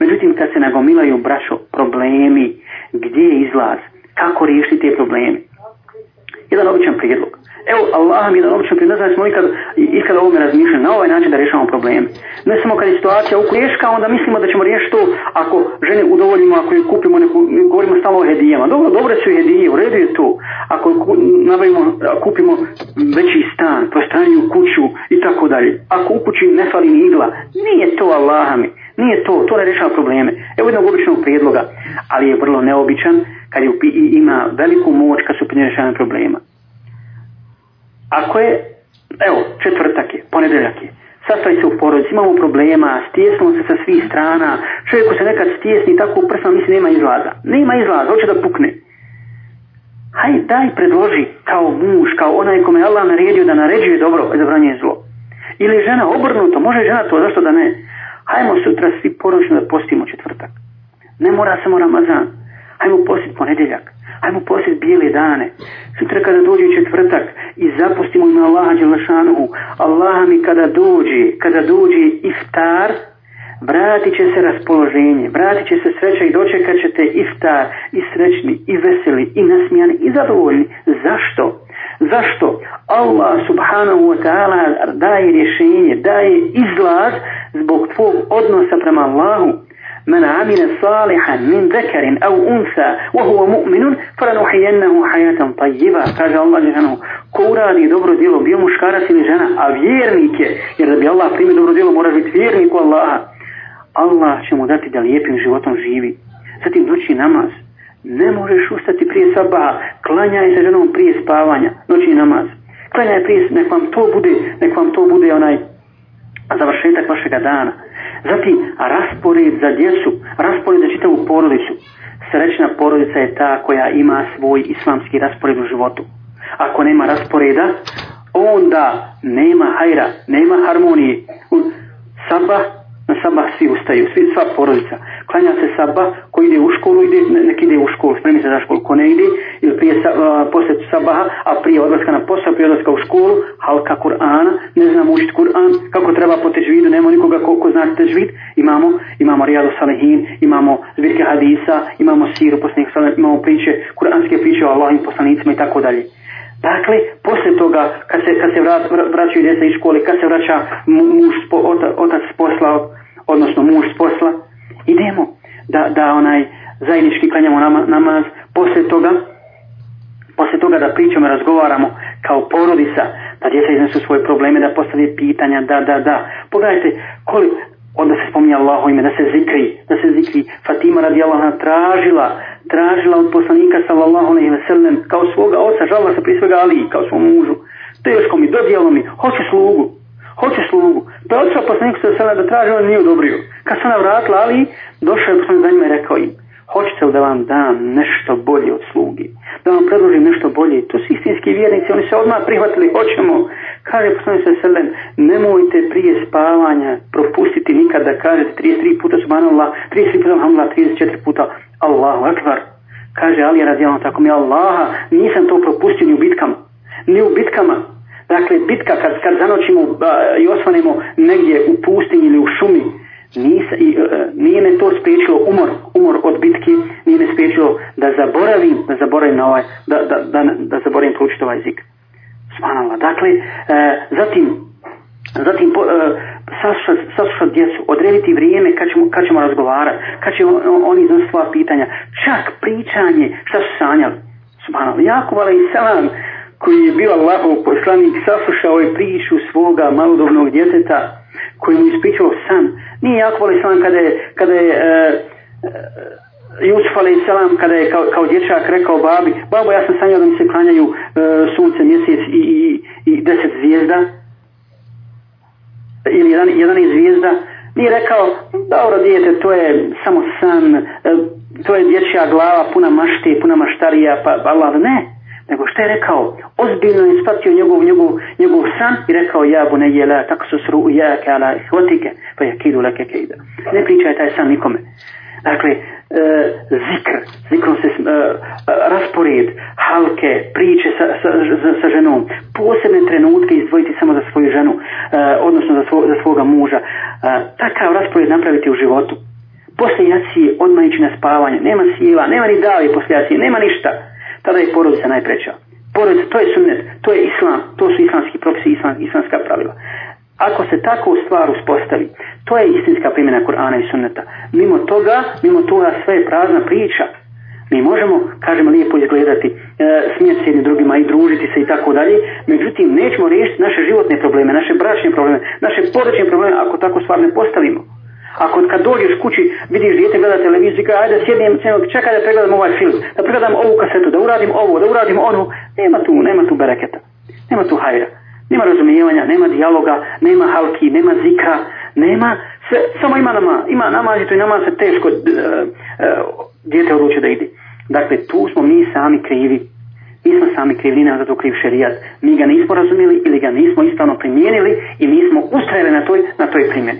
Međutim, kad se nagomilaju brašo problemi, gdje je izlaz, kako riješiti te probleme? Jedan običan prijedlog. Evo, Allah mi jedan običan prijedlog, znači smo ikad, ikad ovome razmišljali na ovaj način da rješavamo probleme. Ne samo kad je situacija ukriješka, onda mislimo da ćemo riješiti to ako žene udovoljimo, ako ju kupimo, neku, govorimo stalno o hedijama. Dobro, dobro su hedije, u redu je to. Ako kupimo veći stan, prostraniju kuću i tako dalje. Ako u kući ne fali ni igla, nije to Allah mi. Nije to, to ne rješava probleme. Evo jednog običnog prijedloga, ali je vrlo neobičan kad je, ima veliku moć kad su rješavanje problema. Ako je, evo, četvrtak je, ponedeljak je, sastavi se u porodici, imamo problema, stjesnimo se sa svih strana, čovjeku se nekad stjesni tako u mislim misli nema izlaza. Nema izlaza, hoće da pukne. Haj, daj, predloži kao muž, kao onaj kome je Allah naredio da naređuje dobro, e, zabranje zlo. Ili žena obrnuto, može žena to, zašto da ne? Hajmo sutra svi poručno da postimo četvrtak. Ne mora samo Ramazan. Hajmo postiti ponedjeljak. Hajmo postiti bijele dane. Sutra kada dođe četvrtak i zapustimo na Allaha Đelešanuhu. Allah mi kada dođe, kada dođe iftar, vratit će se raspoloženje, vratit će se sreća i dočekat ćete iftar i srećni i veseli i nasmijani i zadovoljni. Zašto? Zašto? Allah subhanahu wa ta'ala daje rješenje, daje izlaz zbog tvog odnosa prema Allahu من salihan صالحا من ذكر unsa أنثى وهو مؤمن فلنحيينه hajatan طيبة kaže Allah جهنه ko uradi dobro djelo bio muškarac ili žena a vjernik je jer da bi Allah primio dobro djelo moraš biti vjernik u Allaha Allah će mu dati da lijepim životom živi zatim noći namaz ne možeš ustati prije sabaha klanjaj se ženom prije spavanja noći namaz klanjaj prije nek vam to bude nek vam to bude onaj završetak vašega dana. Zatim, raspored za djecu, raspored za čitavu porodicu. Srećna porodica je ta koja ima svoj islamski raspored u životu. Ako nema rasporeda, onda nema hajra, nema harmonije. Sabah sabah svi ustaju, svi, sva porodica. Klanja se sabah, ko ide u školu, ide, nek ide u školu, spremi se za školu, ko ne ide, ili prije, uh, sabaha, a prije odlaska na posao, prije odlaska u školu, halka Kur'ana, ne znamo učiti Kur'an, kako treba po težvidu, nema nikoga koliko zna težvid, imamo, imamo Rijadu Salihin, imamo zbirke hadisa, imamo siru, posne imamo priče, kuranske priče o Allahim poslanicima i tako dalje. Dakle, poslije toga, kad se, kad se vraćaju djeca iz škole, kad se vraća muž, otac s posla, odnosno muž s posla, idemo da, da onaj zajednički klanjamo nama, namaz, poslije toga poslije toga da pričamo, razgovaramo kao porodica, da djeca iznesu svoje probleme, da postavi pitanja, da, da, da. Pogledajte, koliko, onda se spominje Allaho ime, da se zikri, da se zikri. Fatima radi tražila, tražila od poslanika sallallahu alaihi ve sellem, kao svoga oca, žalila se pri svega Ali, kao svom mužu. Teško mi, dodijelo mi, hoću slugu hoće slugu. Pa je otišao poslanik da traži, on nije odobrio. Kad se ona vratila, ali došao je poslanik za njima i rekao im, hoćete li da vam dam nešto bolje od slugi? Da vam predložim nešto bolje? To su istinski vjernici, oni se odmah prihvatili, hoćemo. Kaže poslanik se selem, nemojte prije spavanja propustiti nikada da kažete 33 puta subhanallah, 33 puta hamla, 34 puta Allahu akbar. Kaže Ali radijalno tako mi Allaha, nisam to propustio ni u bitkama. Ni u bitkama Dakle, bitka kad, kad zanoćimo i osvanemo negdje u pustinji ili u šumi, Nisa, i, e, e, nije me to spriječilo umor, umor od bitke, nije me spriječilo da zaboravim, da zaboravim na ovaj, da, da, da, da zaboravim proučiti ovaj jezik. Smanala. Dakle, e, zatim, zatim po, djecu, odrediti vrijeme kad ćemo, kad ćemo razgovarati, kad će on, oni za svoja pitanja, čak pričanje, šta su sanjali. Subhanallah, Jakub uh, koji je bio Allahov poslanik, saslušao je priču svoga malodobnog djeteta koji mu ispričao san. Nije jako ali kada je, kada je e, e, Jusuf Salam kada je kao, kao dječak rekao babi, babo ja sam sanjao da mi se klanjaju e, sunce, mjesec i, i, i deset zvijezda ili jedan, jedan iz zvijezda, nije rekao, dobro dijete, to je samo san, e, to je dječja glava, puna mašte, puna maštarija, pa, pa Allah, ne, nego što je rekao? Ozbiljno je shvatio njegov, njegov, njegov san i rekao ja bu ne jela sru u jake ala ihvatike pa je kidu leke kejda. Ne pričaj taj san nikome. Dakle, e, zikr, se, e, e, raspored, halke, priče sa, sa, ženom, posebne trenutke izdvojiti samo za svoju ženu, odnosno za, svoga muža. takav raspored napraviti u životu. Poslije jaci odmah ići na spavanje, nema sila, nema ni davi poslije jaci, nema ništa tada je porodica najpreća. Porodica, to je sunnet, to je islam, to su islamski propisi, islam, islamska pravila. Ako se tako stvar uspostavi, to je istinska primjena Kur'ana i sunneta. Mimo toga, mimo toga sve je prazna priča. Mi možemo, kažemo, lijepo izgledati, e, smijeti se jednim drugima i družiti se i tako dalje, međutim, nećemo riješiti naše životne probleme, naše bračne probleme, naše porodične probleme ako tako stvar ne postavimo. Ako kad dođeš kući, vidiš dijete gleda televiziju, kaže, ajde sjednijem, čekaj da pregledam ovaj film, da pregledam ovu kasetu, da uradim ovo, da uradim onu, nema tu, nema tu bereketa, nema tu hajra, nema razumijevanja, nema dijaloga, nema halki, nema zika, nema, samo ima nama, ima nama i nama se teško djete e, dijete da ide. Dakle, tu smo mi sami krivi, mi smo sami krivi, nema za to kriv šerijat. Mi ga nismo razumjeli ili ga nismo istavno primijenili i nismo ustrajali na toj, na toj primjeni.